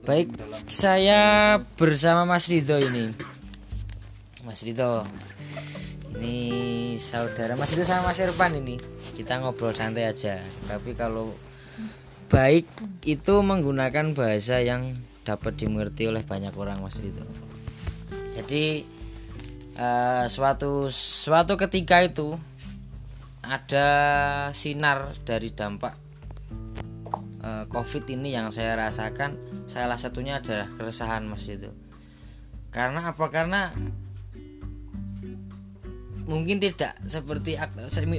Baik, saya bersama Mas Ridho ini. Mas Ridho. Ini saudara Mas Ridho sama Mas Irfan ini. Kita ngobrol santai aja. Tapi kalau baik itu menggunakan bahasa yang dapat dimengerti oleh banyak orang Mas Ridho. Jadi eh, suatu suatu ketika itu ada sinar dari dampak COVID ini yang saya rasakan salah satunya adalah keresahan mas itu. Karena apa? Karena mungkin tidak seperti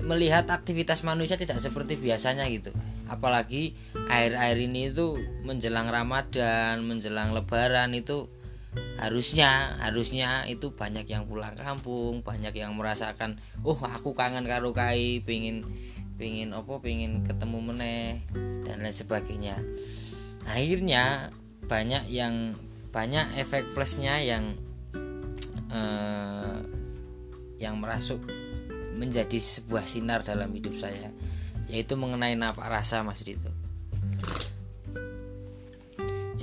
melihat aktivitas manusia tidak seperti biasanya gitu. Apalagi air-air ini itu menjelang Ramadan menjelang Lebaran itu harusnya harusnya itu banyak yang pulang kampung banyak yang merasakan oh aku kangen karo kai pingin pingin apa pingin ketemu meneh dan lain sebagainya. Akhirnya banyak yang banyak efek plusnya yang eh, yang merasuk menjadi sebuah sinar dalam hidup saya yaitu mengenai napak rasa Mas Dito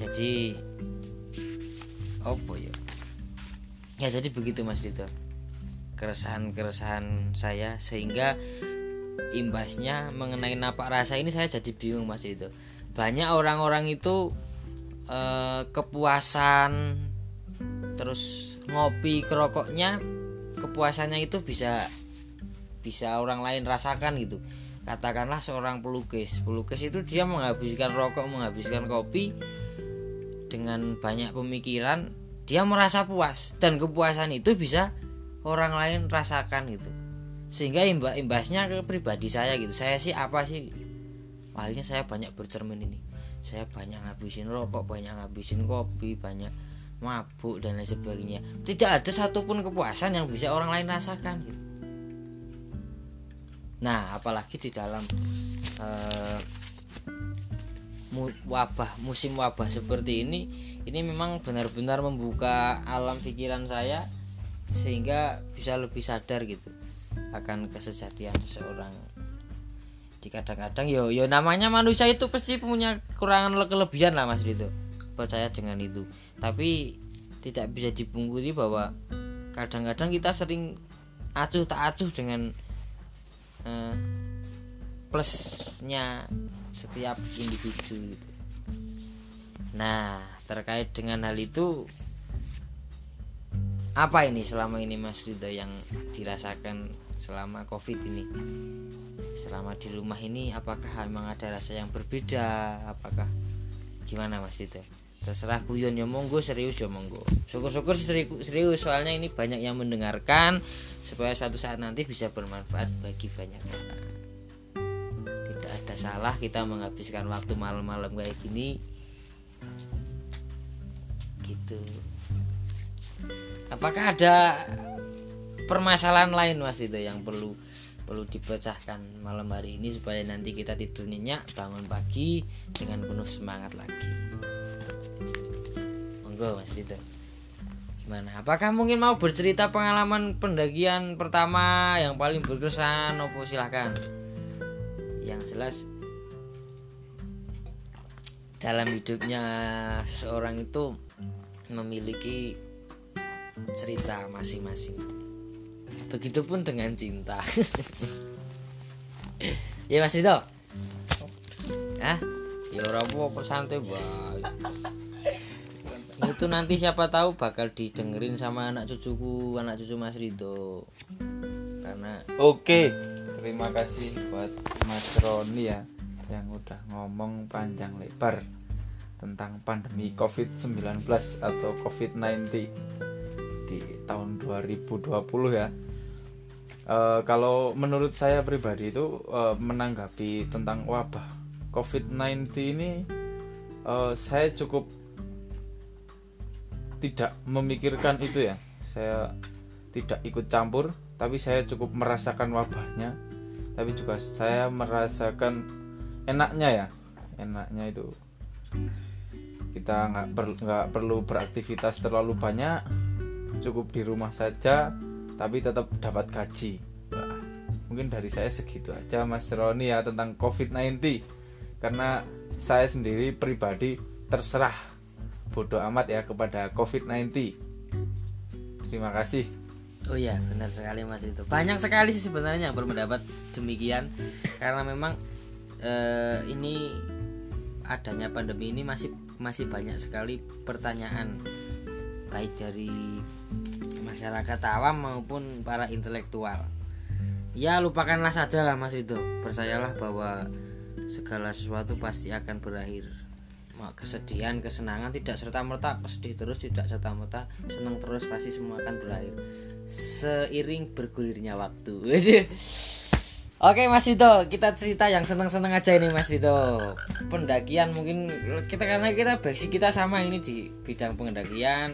jadi apa ya? Ya jadi begitu Mas Dito keresahan-keresahan saya sehingga imbasnya mengenai napak rasa ini saya jadi bingung Mas Dito banyak orang-orang itu eh, kepuasan terus ngopi kerokoknya kepuasannya itu bisa bisa orang lain rasakan gitu. Katakanlah seorang pelukis. Pelukis itu dia menghabiskan rokok menghabiskan kopi dengan banyak pemikiran dia merasa puas dan kepuasan itu bisa orang lain rasakan gitu sehingga imba imbasnya ke pribadi saya gitu. Saya sih apa sih? Akhirnya saya banyak bercermin ini. Saya banyak ngabisin rokok banyak ngabisin kopi banyak mabuk dan lain sebagainya. Tidak ada satupun kepuasan yang bisa orang lain rasakan gitu. nah apalagi di dalam mu- wabah musim wabah seperti ini ini memang benar-benar membuka alam pikiran saya sehingga bisa lebih sadar gitu akan kesejatian seseorang. Di kadang-kadang yo yo namanya manusia itu pasti punya kekurangan le- kelebihan lah mas itu percaya dengan itu. Tapi tidak bisa dipungkiri bahwa kadang-kadang kita sering acuh tak acuh dengan eh, plusnya setiap individu gitu. Nah terkait dengan hal itu apa ini selama ini Mas Ridho yang dirasakan selama covid ini. Selama di rumah ini apakah memang ada rasa yang berbeda? Apakah gimana Mas Ridho terserah guyon ya monggo serius ya monggo. Syukur-syukur serius soalnya ini banyak yang mendengarkan supaya suatu saat nanti bisa bermanfaat bagi banyak orang. Tidak ada salah kita menghabiskan waktu malam-malam kayak gini. Gitu. Apakah ada permasalahan lain mas itu yang perlu perlu dipecahkan malam hari ini supaya nanti kita tidur nyenyak bangun pagi dengan penuh semangat lagi. Monggo mas itu gimana? Apakah mungkin mau bercerita pengalaman pendakian pertama yang paling berkesan? Opo silahkan. Yang jelas dalam hidupnya seseorang itu memiliki cerita masing-masing. Begitupun dengan cinta. ya Mas Dito. Ah, ya ora apa santai bae. Itu nanti siapa tahu bakal didengerin sama anak cucuku, anak cucu Mas Ridho. Karena Oke, terima kasih buat Mas Roni ya yang udah ngomong panjang lebar tentang pandemi COVID-19 atau COVID-19 di tahun 2020 ya. Eh, kalau menurut saya pribadi itu eh, menanggapi tentang wabah COVID-19 ini eh, saya cukup tidak memikirkan itu ya. Saya tidak ikut campur, tapi saya cukup merasakan wabahnya. Tapi juga saya merasakan enaknya ya, enaknya itu kita nggak perlu nggak perlu beraktivitas terlalu banyak, cukup di rumah saja, tapi tetap dapat gaji. Wah, mungkin dari saya segitu aja Mas Roni ya tentang COVID-19 karena saya sendiri pribadi terserah. Bodoh amat ya kepada COVID-19 terima kasih. Oh iya benar sekali mas itu. Banyak sekali sih sebenarnya yang berpendapat demikian. Karena memang eh, ini adanya pandemi ini masih masih banyak sekali pertanyaan. Baik dari masyarakat awam maupun para intelektual ya lupakanlah saja lah mas itu percayalah bahwa segala sesuatu pasti akan berakhir kesedihan kesenangan tidak serta merta sedih terus tidak serta merta senang terus pasti semua akan berakhir seiring bergulirnya waktu Oke Mas Dito, kita cerita yang seneng-seneng aja ini Mas Dito. Pendakian mungkin kita karena kita basic kita sama ini di bidang pendakian.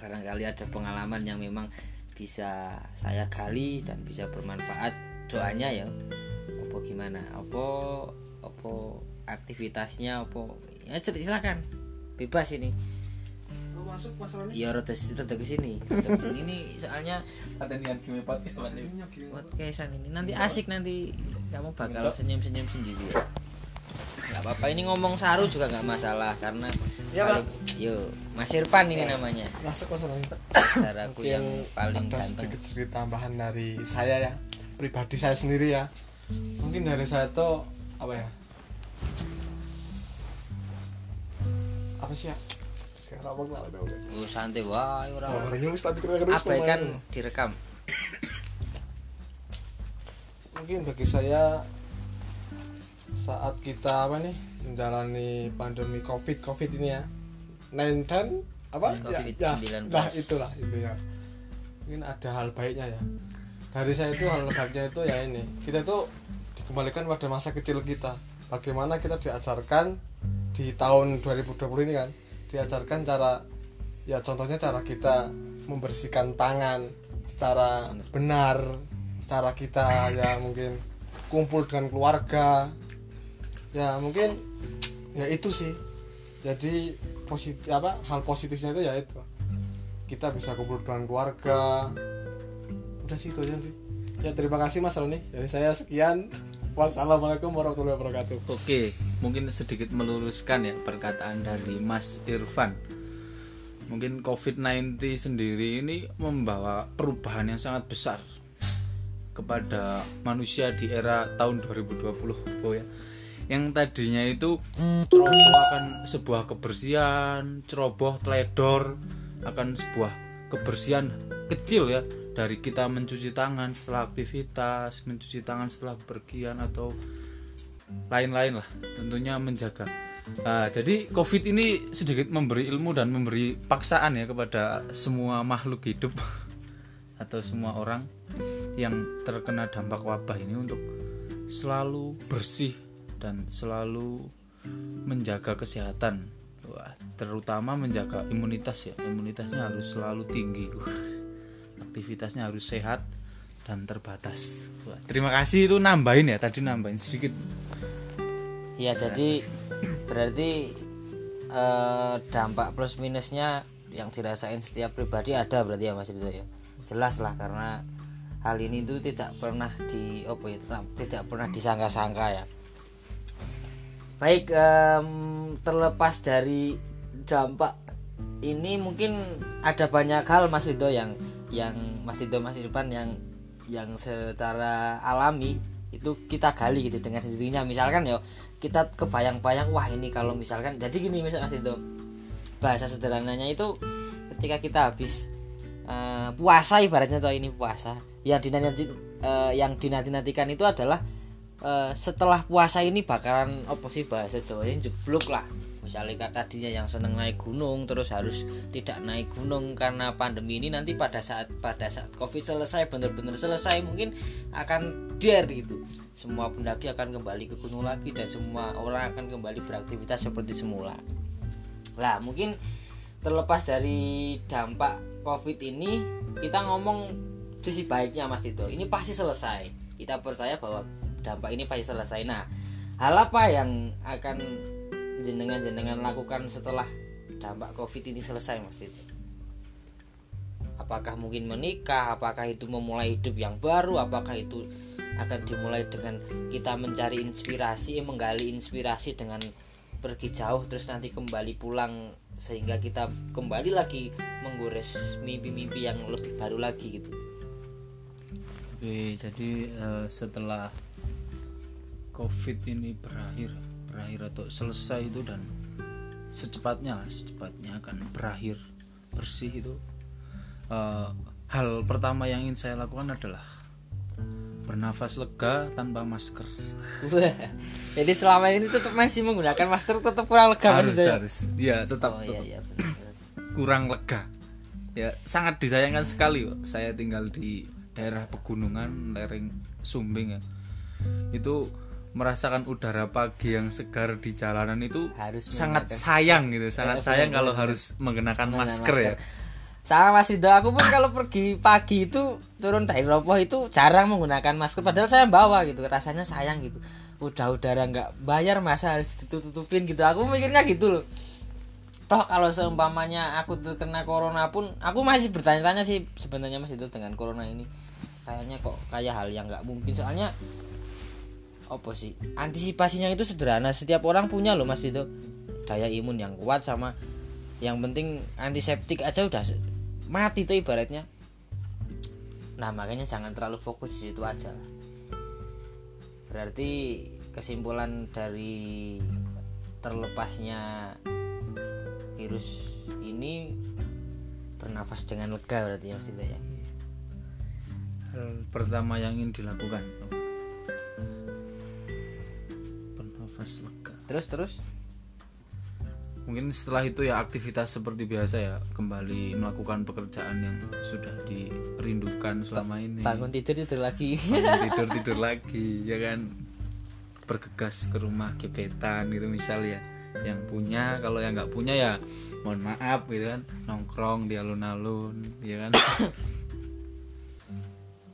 Barangkali ada pengalaman yang memang bisa saya gali dan bisa bermanfaat doanya ya. Apa gimana? Apa apa aktivitasnya apa? Ya silakan. Bebas ini. masuk Mas Roni Ya rada rada ke sini. Rada ke sini. Ini soalnya ada niat kimi podcast gini. podcastan ini nanti asik nanti kamu bakal senyum-senyum sendiri ya. Nggak apa-apa. Ini ngomong saru juga nggak masalah karena Ya, paling, yuk Mas Irfan ini namanya. Masuk Mas saudaraku yang paling ada ganteng. sedikit cerita tambahan dari saya ya. Pribadi saya sendiri ya. Mungkin dari saya tuh apa ya? Apa sih ya? Sekarang apa kenal dong oh, santai wah orang orangnya mesti tapi kira-kira abaikan direkam. Mungkin bagi saya saat kita apa nih menjalani pandemi covid covid ini ya. 19 apa? COVID-19. ya, ya, nah itulah itu ya. Mungkin ada hal baiknya ya. Dari saya itu hal baiknya itu ya ini. Kita itu dikembalikan pada masa kecil kita. Bagaimana kita diajarkan di tahun 2020 ini kan? Diajarkan cara ya contohnya cara kita membersihkan tangan secara benar. Cara kita ya mungkin kumpul dengan keluarga ya mungkin ya itu sih. Jadi positif apa hal positifnya itu ya itu. Kita bisa kumpul dengan keluarga. Udah sih itu aja sih. Ya terima kasih mas Roni. Dari saya sekian. Wassalamualaikum warahmatullahi wabarakatuh. Oke, mungkin sedikit meluruskan ya perkataan dari Mas Irfan. Mungkin COVID-19 sendiri ini membawa perubahan yang sangat besar kepada manusia di era tahun 2020 oh ya. Yang tadinya itu ceroboh akan sebuah kebersihan, ceroboh teledor akan sebuah kebersihan kecil ya. Dari kita mencuci tangan setelah aktivitas, mencuci tangan setelah bepergian atau lain-lain lah tentunya menjaga. Nah, jadi covid ini sedikit memberi ilmu dan memberi paksaan ya kepada semua makhluk hidup atau semua orang yang terkena dampak wabah ini untuk selalu bersih dan selalu menjaga kesehatan. Wah, terutama menjaga imunitas ya. Imunitasnya harus selalu tinggi. Wah, aktivitasnya harus sehat dan terbatas. Wah, terima kasih. Itu nambahin ya tadi nambahin sedikit. Ya jadi berarti eh, dampak plus minusnya yang dirasain setiap pribadi ada berarti ya Mas Ridho ya? Jelas lah karena hal ini itu tidak pernah di apa ya tidak pernah disangka-sangka ya baik em, terlepas dari dampak ini mungkin ada banyak hal Mas Ridho yang yang Mas Ridho Mas Irfan yang yang secara alami itu kita gali gitu dengan sendirinya. Misalkan ya kita kebayang-bayang wah ini kalau misalkan jadi gini misalkan Mas Ridho bahasa sederhananya itu ketika kita habis eh, puasa ibaratnya tuh ini puasa yang dinanti eh, yang dinanti-nantikan itu adalah eh, setelah puasa ini bakalan apa sih bahasa ini jeblok lah. Misalnya kata tadinya yang seneng naik gunung terus harus tidak naik gunung karena pandemi ini nanti pada saat pada saat covid selesai benar-benar selesai mungkin akan der gitu. Semua pendaki akan kembali ke gunung lagi dan semua orang akan kembali beraktivitas seperti semula. Lah mungkin terlepas dari dampak covid ini kita ngomong sisi baiknya mas Tito ini pasti selesai. Kita percaya bahwa dampak ini pasti selesai nah hal apa yang akan jenengan-jenengan lakukan setelah dampak covid ini selesai mas Tito apakah mungkin menikah? Apakah itu memulai hidup yang baru? Apakah itu akan dimulai dengan kita mencari inspirasi menggali inspirasi dengan pergi jauh terus nanti kembali pulang sehingga kita kembali lagi menggores mimpi-mimpi yang lebih baru lagi gitu? Oke, jadi eh, setelah COVID ini berakhir, berakhir atau selesai itu dan secepatnya, secepatnya akan berakhir bersih itu. eh, hal pertama yang ingin saya lakukan adalah bernafas lega tanpa masker. Jadi selama ini tetap masih menggunakan masker tetap kurang lega harus maksudnya. harus, ya tetap, Oh tetap iya iya benar. kurang lega. Ya sangat disayangkan sekali, Pak. Saya tinggal di daerah pegunungan, lereng Sumbing ya. Itu merasakan udara pagi yang segar di jalanan itu Harus sangat sayang gitu, sangat Ya, sayang kalau harus mengenakan Dengan masker, ya. Sama Mas Rido, aku pun kalau pergi pagi itu turun dari roboh itu jarang menggunakan masker padahal saya bawa gitu. Rasanya sayang gitu. Udah udara nggak bayar masa harus ditutupin gitu. Aku mikirnya gitu loh. Toh kalau seumpamanya aku terkena corona pun aku masih bertanya-tanya sih sebenarnya Mas itu dengan corona ini. Kayaknya kok kayak hal yang nggak mungkin soalnya apa sih? Antisipasinya itu sederhana. Setiap orang punya loh mas itu daya imun yang kuat sama yang penting antiseptik aja udah mati tuh ibaratnya. Nah makanya jangan terlalu fokus di situ aja lah. Berarti kesimpulan dari terlepasnya virus ini bernafas dengan lega berarti ya mas ya? Pertama yang ingin dilakukan bernafas lega. terus terus? Mungkin setelah itu ya aktivitas seperti biasa ya, kembali melakukan pekerjaan yang sudah dirindukan selama ini. bangun tidur tidur lagi. Tidur tidur lagi ya kan? Bergegas ke rumah gebetan gitu misal ya. Yang punya kalau yang nggak punya ya mohon maaf gitu kan. Nongkrong di alun-alun ya kan?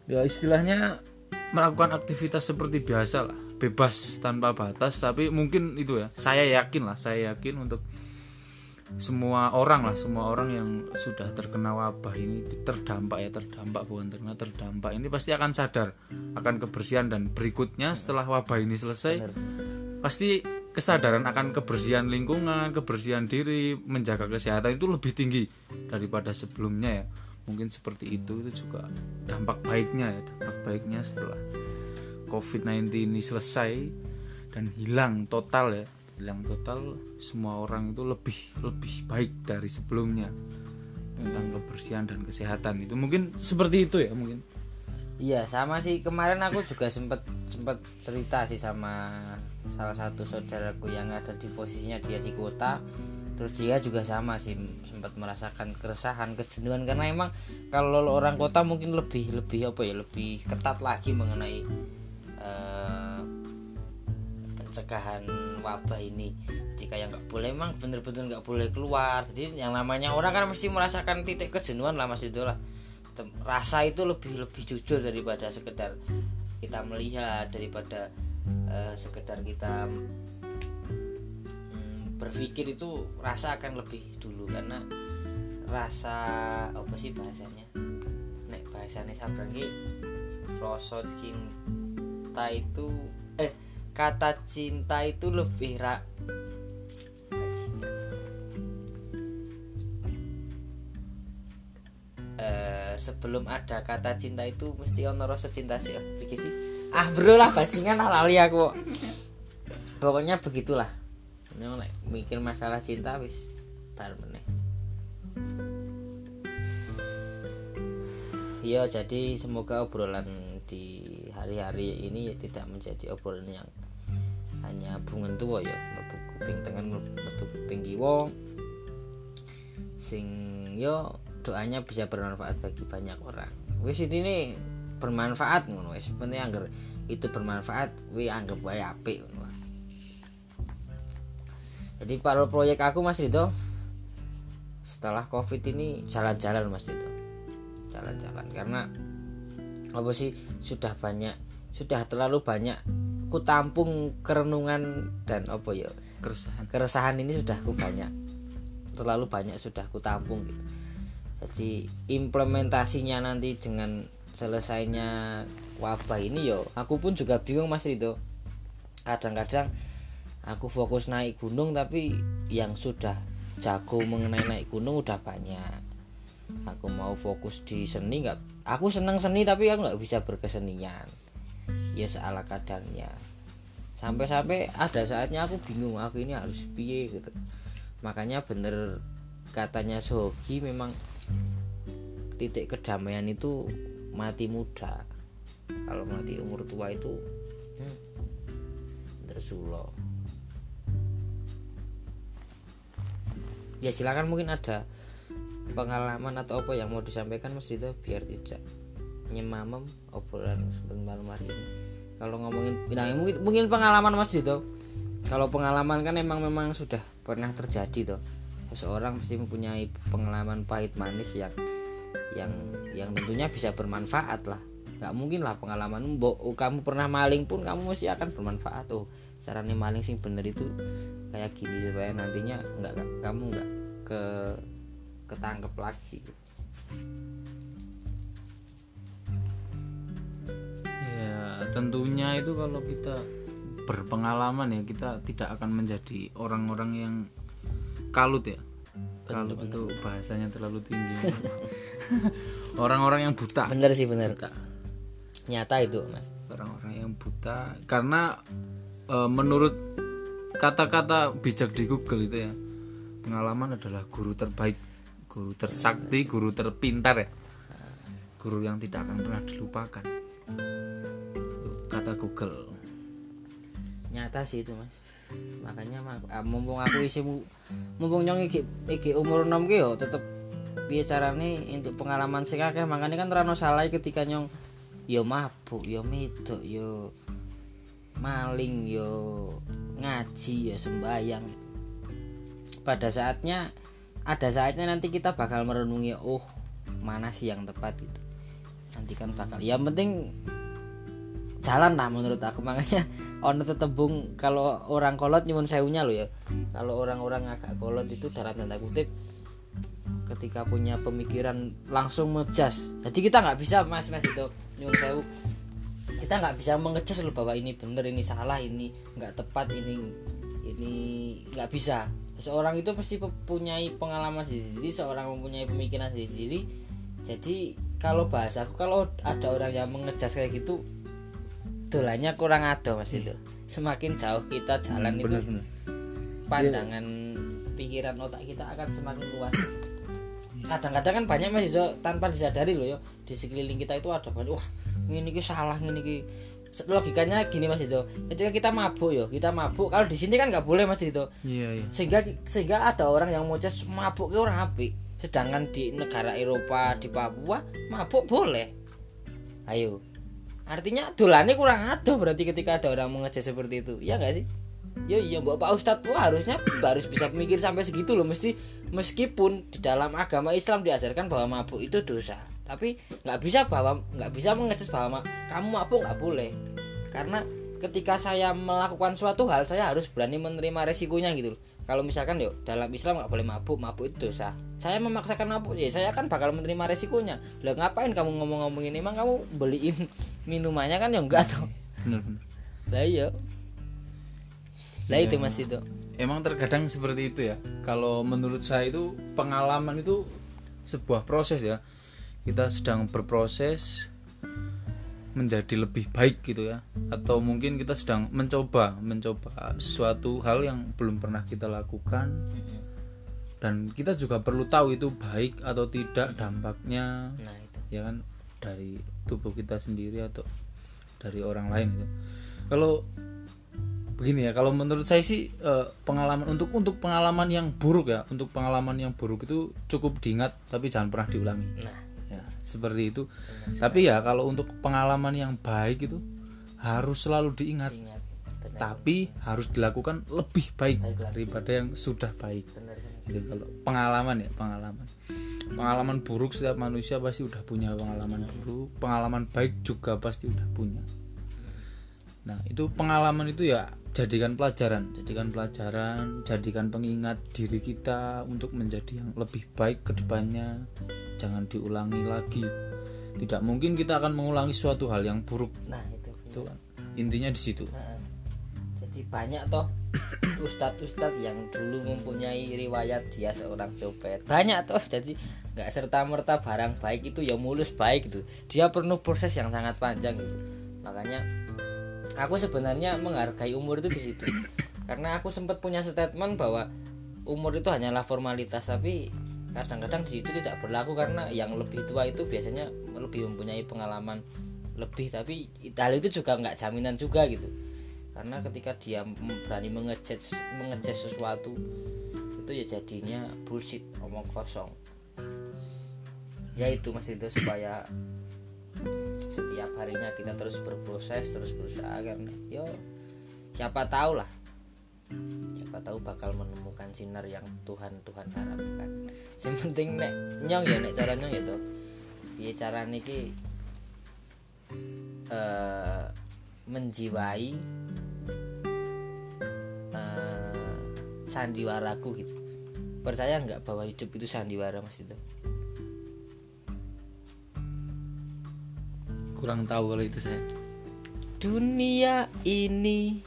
Ya istilahnya melakukan aktivitas seperti biasa lah bebas tanpa batas tapi mungkin itu ya saya yakin lah saya yakin untuk semua orang lah semua orang yang sudah terkena wabah ini terdampak ya terdampak bukan terkena terdampak ini pasti akan sadar akan kebersihan dan berikutnya setelah wabah ini selesai pasti kesadaran akan kebersihan lingkungan kebersihan diri menjaga kesehatan itu lebih tinggi daripada sebelumnya ya. Mungkin seperti itu itu juga dampak baiknya ya dampak baiknya setelah COVID-19 ini selesai dan hilang total ya. Hilang total semua orang itu lebih lebih baik dari sebelumnya tentang kebersihan dan kesehatan. Itu mungkin seperti itu ya mungkin. Iya sama sih. Kemarin aku juga sempet sempet cerita sih sama salah satu saudaraku yang ada di posisinya dia di kota. Terus dia juga sama sih sempat merasakan keresahan kejenuhan. Karena emang kalau orang kota mungkin lebih lebih apa ya lebih ketat lagi mengenai eh, pencegahan wabah ini. Jika yang nggak boleh emang bener-bener nggak boleh keluar. Jadi yang namanya orang kan mesti merasakan titik kejenuhan lah mas itu lah. Rasa itu lebih lebih jujur daripada sekedar kita melihat daripada eh, sekedar kita mm, berpikir itu rasa akan lebih dulu. Karena rasa apa sih bahasanya? Nek bahasanya sabrangi rasa cinta itu eh kata cinta itu lebih ra Eh, sebelum ada kata cinta itu mesti ono rasa cinta sih Iki sih. Ah bro lah bajingan lali aku. Pokoknya begitulah. Ini nek mikir masalah cinta wis bar meneh. Ya jadi semoga obrolan hari-hari ini ya tidak menjadi obrolan yang hanya bungen tua ya. Mlebu kuping tengen metu kuping kiwa. Sing yo doanya bisa bermanfaat bagi banyak orang. Wis ini bermanfaat ngono wis. Penting anggar itu bermanfaat wi anggap wae apik jadi para proyek aku Mas Rito setelah covid ini jalan-jalan Mas Rito jalan-jalan karena apa sih sudah banyak sudah terlalu banyak ku tampung kerenungan dan apa ya keresahan. keresahan ini sudah ku banyak. Terlalu banyak sudah ku tampung gitu. Jadi implementasinya nanti dengan selesainya wabah ini yo aku pun juga bingung mas itu kadang-kadang aku fokus naik gunung tapi yang sudah jago mengenai naik gunung udah banyak aku mau fokus di seni nggak? Aku senang seni tapi aku nggak bisa berkesenian. Ya seala kadarnya. Sampai-sampai ada saatnya aku bingung aku ini harus piye gitu. Makanya bener katanya Sogi memang titik kedamaian itu mati muda. Kalau mati umur tua itu hmm, tersulo. Ya silakan mungkin ada pengalaman atau apa yang mau disampaikan Mas Rito biar tidak nyemamem obrolan sebelum malam hari ini. Kalau ngomongin nah mungkin mungkin pengalaman Mas Rito. Kalau pengalaman kan emang memang sudah pernah terjadi toh. Seseorang pasti mempunyai pengalaman pahit manis yang yang yang tentunya bisa bermanfaat lah. Nggak mungkin lah pengalaman mbok oh, kamu pernah maling pun kamu masih akan bermanfaat. Oh caranya maling sing bener itu kayak gini supaya nantinya nggak kamu nggak ke ketangkep lagi. Ya tentunya itu kalau kita berpengalaman ya kita tidak akan menjadi orang-orang yang kalut ya. Kalut itu bahasanya terlalu tinggi. Orang-orang yang buta. Bener sih bener buta. Nyata itu mas. Orang-orang yang buta. Karena e, menurut kata-kata bijak di Google itu ya pengalaman adalah guru terbaik guru tersakti guru terpintar ya. Guru yang tidak akan pernah dilupakan. Kata Google. Nyata sih itu mas. Makanya ah, mumpung aku isi mumpung nyong iki, iki umur 6 ki yo tetep piye carane untuk pengalaman sing akeh. Makanya kan rano salah ketika nyong yo mabuk yo medok yo maling yo ngaji yo sembayang pada saatnya ada saatnya nanti kita bakal merenungi oh mana sih yang tepat? gitu. Nanti kan bakal yang penting jalan lah menurut aku. Makanya ono tetebung kalau orang kolot nyumun sewunya lo ya. Kalau orang-orang agak kolot itu dalam tanda kutip ketika punya pemikiran langsung ngejas jadi kita nggak bisa mas mas itu nyumun sewu. Kita nggak bisa mengejas loh bahwa ini bener ini salah ini nggak tepat ini ini nggak bisa seorang itu pasti mempunyai pengalaman sendiri seorang mempunyai pemikiran sendiri. Jadi kalau bahasaku kalau ada orang yang mengejas kayak gitu dolannya kurang ada mas itu. Semakin jauh kita jalan Hmm, itu bener, bener. pandangan pikiran otak kita akan semakin luas. Kadang-kadang kan banyak mas itu tanpa disadari loh ya di sekeliling kita itu ada banyak wah ini ki salah ini ki logikanya gini mas itu. Ketika kita mabuk ya kita mabuk kalau di sini kan nggak boleh mas itu. Iya iya. Sehingga sehingga ada orang yang mau jas mabuk ke orang api. Sedangkan di negara Eropa di Papua mabuk boleh. Ayo. Artinya dolane kurang ada berarti ketika ada orang mengejas seperti itu. Ya nggak sih? Ya iya mbak Pak Ustadz tuh harusnya harus bisa mikir sampai segitu loh. Mesti meskipun di dalam agama Islam diajarkan bahwa mabuk itu dosa tapi nggak bisa bahwa nggak bisa mengejas bahwa ma- kamu mabuk nggak boleh. Karena ketika saya melakukan suatu hal saya harus berani menerima resikonya gitu loh. Kalau misalkan yuk dalam Islam nggak boleh mabuk mabuk itu dosa. Saya memaksakan mabuk ya saya kan bakal menerima resikonya. Lah ngapain kamu ngomong-ngomong ini emang kamu beliin minumannya kan ya enggak tuh bener. Lah iya. Lah itu mas itu. Emang terkadang seperti itu ya. Kalau menurut saya itu pengalaman itu sebuah proses ya kita sedang berproses menjadi lebih baik gitu ya. Atau mungkin kita sedang mencoba mencoba sesuatu hal yang belum pernah kita lakukan. Dan kita juga perlu tahu itu baik atau tidak dampaknya nah itu. ya kan dari tubuh kita sendiri atau dari orang lain itu. Kalau begini ya kalau menurut saya sih eh, pengalaman untuk untuk pengalaman yang buruk ya untuk pengalaman yang buruk itu cukup diingat tapi jangan pernah diulangi. Nah seperti itu. Tapi ya kalau untuk pengalaman yang baik itu harus selalu diingat. Ingat benar tapi harus dilakukan lebih baik Baik daripada yang sudah baik. Benar benar. itu kalau pengalaman ya pengalaman. Pengalaman buruk setiap manusia pasti udah punya pengalaman buruk pengalaman baik juga pasti udah punya. Nah itu pengalaman itu ya jadikan pelajaran jadikan pelajaran jadikan pengingat diri kita untuk menjadi yang lebih baik ke depannya. Jangan diulangi lagi. Tidak mungkin kita akan mengulangi suatu hal yang buruk. Nah itu itu kan. Intinya di situ. Heeh. jadi banyak toh ustadz-ustadz yang dulu mempunyai riwayat dia seorang copet. Banyak toh jadi nggak serta merta barang baik itu ya mulus baik gitu dia perlu proses yang sangat panjang gitu makanya aku sebenarnya menghargai umur itu di situ. Karena aku sempat punya statement bahwa umur itu hanyalah formalitas tapi kadang-kadang di situ tidak berlaku karena yang lebih tua itu biasanya lebih mempunyai pengalaman lebih tapi hal itu juga nggak jaminan juga gitu. Karena ketika dia berani mengejudge mengejudge sesuatu itu ya jadinya bullshit omong kosong. Ya itu mas itu supaya setiap harinya kita terus berproses terus berusaha karena yo siapa tahu lah siapa tahu bakal menemukan sinar yang Tuhan Tuhan harapkan. Yang penting nek nyong ya nek cara nyong gitu piye cara niki eh menjiwai eh sandiwaraku gitu. Percaya nggak bahwa hidup itu sandiwara mas itu kurang tahu kalau itu saya dunia ini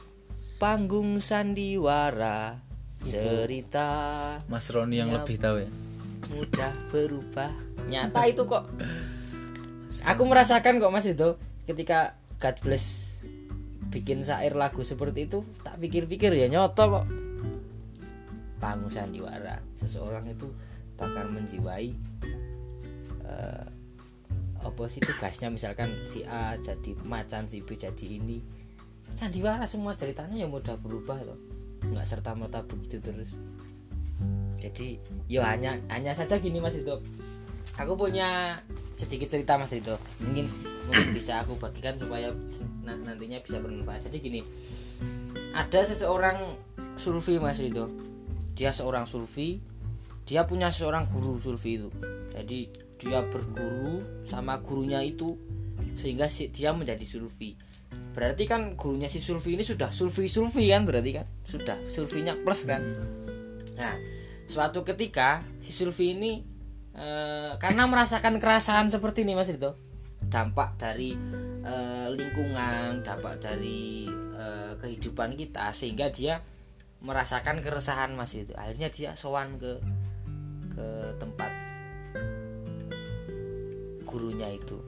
panggung sandiwara cerita Mas Roni yang Ya. lebih tahu ya? mudah berubah. Nyata itu kok. Aku merasakan kok mas itu ketika God bless bikin syair lagu seperti itu tak pikir-pikir ya nyoto kok. Panggung sandiwara seseorang itu bakal menjiwai eh, apa sih tugasnya? Misalkan si A jadi macan si B jadi ini. Sandiwara semua ceritanya ya mudah berubah tuh nggak serta merta begitu terus. Jadi yo hanya hanya saja gini mas itu aku punya sedikit cerita mas itu mungkin mungkin bisa aku bagikan supaya nantinya bisa bermanfaat. Jadi gini ada seseorang sulfi mas itu dia seorang sulfi dia punya seorang guru sulfi itu. Jadi dia berguru sama gurunya itu sehingga si, dia menjadi sulfi berarti kan gurunya si sulfi ini sudah sulfi sulfi kan berarti kan? Sudah sulfinya plus kan? Nah suatu ketika si sulfi ini eh, karena merasakan kerasaan seperti ini mas itu dampak dari eh, lingkungan dampak dari eh, kehidupan kita sehingga dia merasakan keresahan mas itu akhirnya dia sowan ke ke tempat gurunya itu.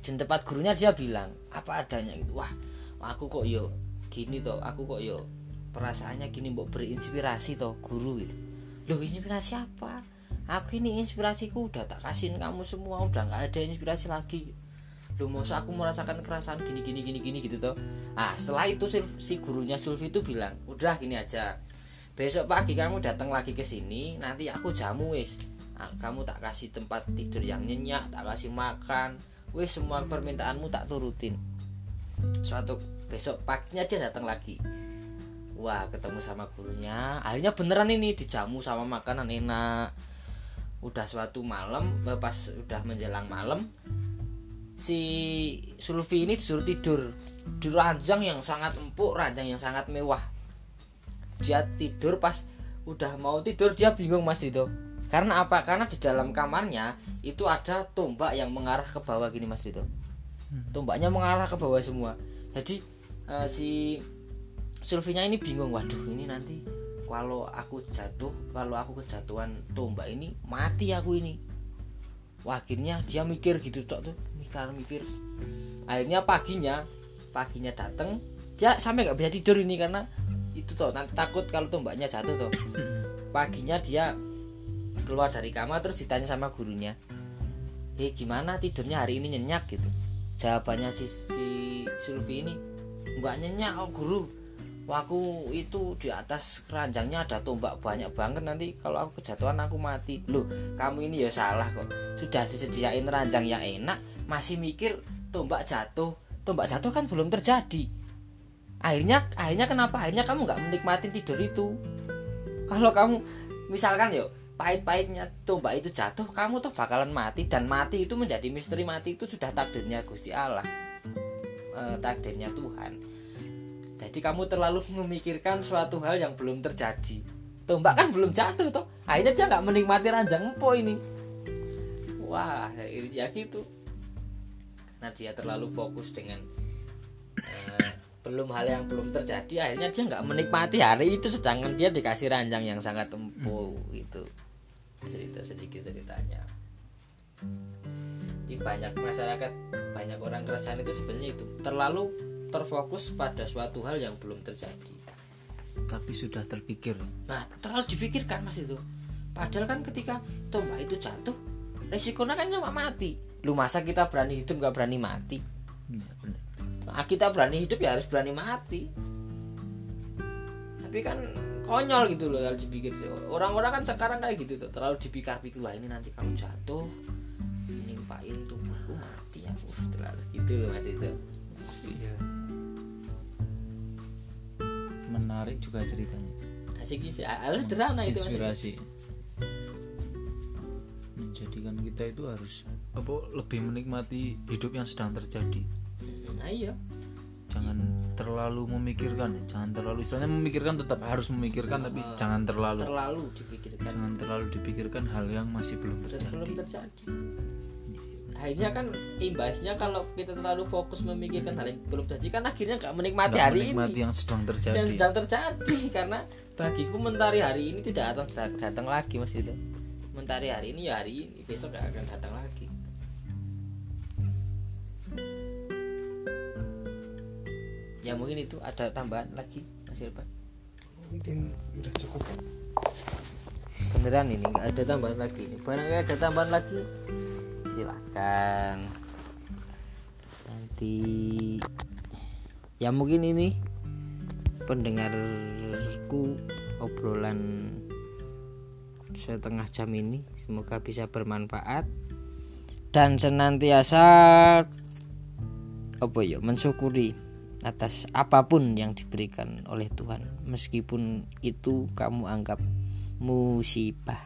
Di tempat gurunya dia bilang apa adanya gitu. Wah aku kok yo gini toh aku kok yo perasaannya gini mbok berinspirasi toh guru gitu. Loh inspirasi apa? Aku ini inspirasiku udah tak kasihin kamu semua udah nggak ada inspirasi lagi. Loh masa aku merasakan kerasaan gini gini gini gini gitu toh. Ah setelah itu si gurunya Sulfi itu bilang udah gini aja besok pagi kamu datang lagi ke sini nanti aku jamu wis. Ah, kamu tak kasih tempat tidur yang nyenyak tak kasih makan. Wis semua permintaanmu tak turutin. Suatu besok paginya dia datang lagi. Wah ketemu sama gurunya. Akhirnya beneran ini dijamu sama makanan enak. Udah suatu malam eh, pas udah menjelang malam si Sulfi ini disuruh tidur. Di ranjang yang sangat empuk ranjang yang sangat mewah dia tidur pas udah mau tidur dia bingung mas itu. Karena apa? Karena di dalam kamarnya itu ada tombak yang mengarah ke bawah gini mas itu. Tombaknya mengarah ke bawah semua. Jadi eh, si Sulfinya ini bingung waduh ini nanti kalau aku jatuh kalau aku kejatuhan tombak ini mati aku ini. Wah, akhirnya dia mikir gitu tok tuh. Mikir mikir. Akhirnya paginya paginya dateng dia sampai nggak bisa tidur ini karena itu toh nanti takut kalau tombaknya jatuh toh. Paginya dia keluar dari kamar terus ditanya sama gurunya eh gimana tidurnya hari ini nyenyak? gitu. Jawabannya si, si Sulfi ini nggak nyenyak oh guru. Wah, aku itu di atas keranjangnya ada tombak banyak banget nanti kalau aku kejatuhan aku mati. Loh kamu ini ya salah kok. Sudah disediain ranjang yang enak masih mikir tombak jatuh. Tombak jatuh kan belum terjadi akhirnya akhirnya kenapa? Akhirnya kamu nggak menikmati tidur itu. Kalau kamu misalkan yo pahit-pahitnya tombak itu jatuh kamu tuh bakalan mati. Dan mati itu menjadi misteri. Mati itu sudah takdirnya Gusti Allah. Eh, takdirnya Tuhan. Jadi kamu terlalu memikirkan suatu hal yang belum terjadi. Tombak kan belum jatuh toh. Akhirnya dia nggak menikmati ranjang empuk ini. Wah ya gitu. Karena dia terlalu fokus dengan belum hal yang belum terjadi akhirnya dia nggak menikmati hari itu sedangkan dia dikasih ranjang yang sangat empuk itu cerita sedikit ceritanya. Di banyak masyarakat banyak orang keresahan itu sebenarnya itu. Terlalu terfokus pada suatu hal yang belum terjadi. Tapi sudah terpikir. Nah terlalu dipikirkan mas itu. Padahal kan ketika tombak itu jatuh resikonya kan cuma mati. Lu masa kita berani hidup nggak berani mati? Iya, benar. Nah, kita berani hidup ya harus berani mati. Tapi kan konyol gitu loh kalau dipikir. Orang-orang kan sekarang kayak gitu tuh terlalu dipikir-pikir wah ini nanti kalau jatuh nimpain tubuhku mati ya. Uh, terlalu gitu loh mas itu iya. Menarik juga ceritanya. Asik sih harus sederhana itu inspirasi. Menjadikan kita itu harus apa lebih menikmati hidup yang sedang terjadi nah iya. Jangan terlalu memikirkan jangan terlalu istilahnya memikirkan tetap harus memikirkan tapi jangan terlalu. Terlalu dipikirkan. Jangan terlalu dipikirkan hal yang masih belum terjadi. belum terjadi. Akhirnya kan imbasnya kalau kita terlalu fokus memikirkan hal yang belum terjadi kan akhirnya nggak menikmati Nggak hari menikmati ini. yang sedang terjadi. Yang sedang terjadi karena bagiku mentari hari ini tidak akan dat- datang lagi mas itu mentari hari ini ya hari ini besok gak akan datang lagi ya mungkin itu ada tambahan lagi mas Irfan? Mungkin udah cukup beneran ini nggak ada tambahan lagi ini. Barangkali ada tambahan lagi silahkan nanti ya mungkin ini pendengarku obrolan setengah jam ini semoga bisa bermanfaat. Dan senantiasa apa ya mensyukuri atas apa pun yang diberikan oleh Tuhan meskipun itu kamu anggap musibah.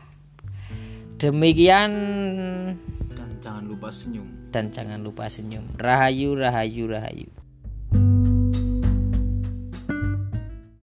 Demikian. Dan jangan lupa senyum. Dan jangan lupa senyum. Rahayu rahayu rahayu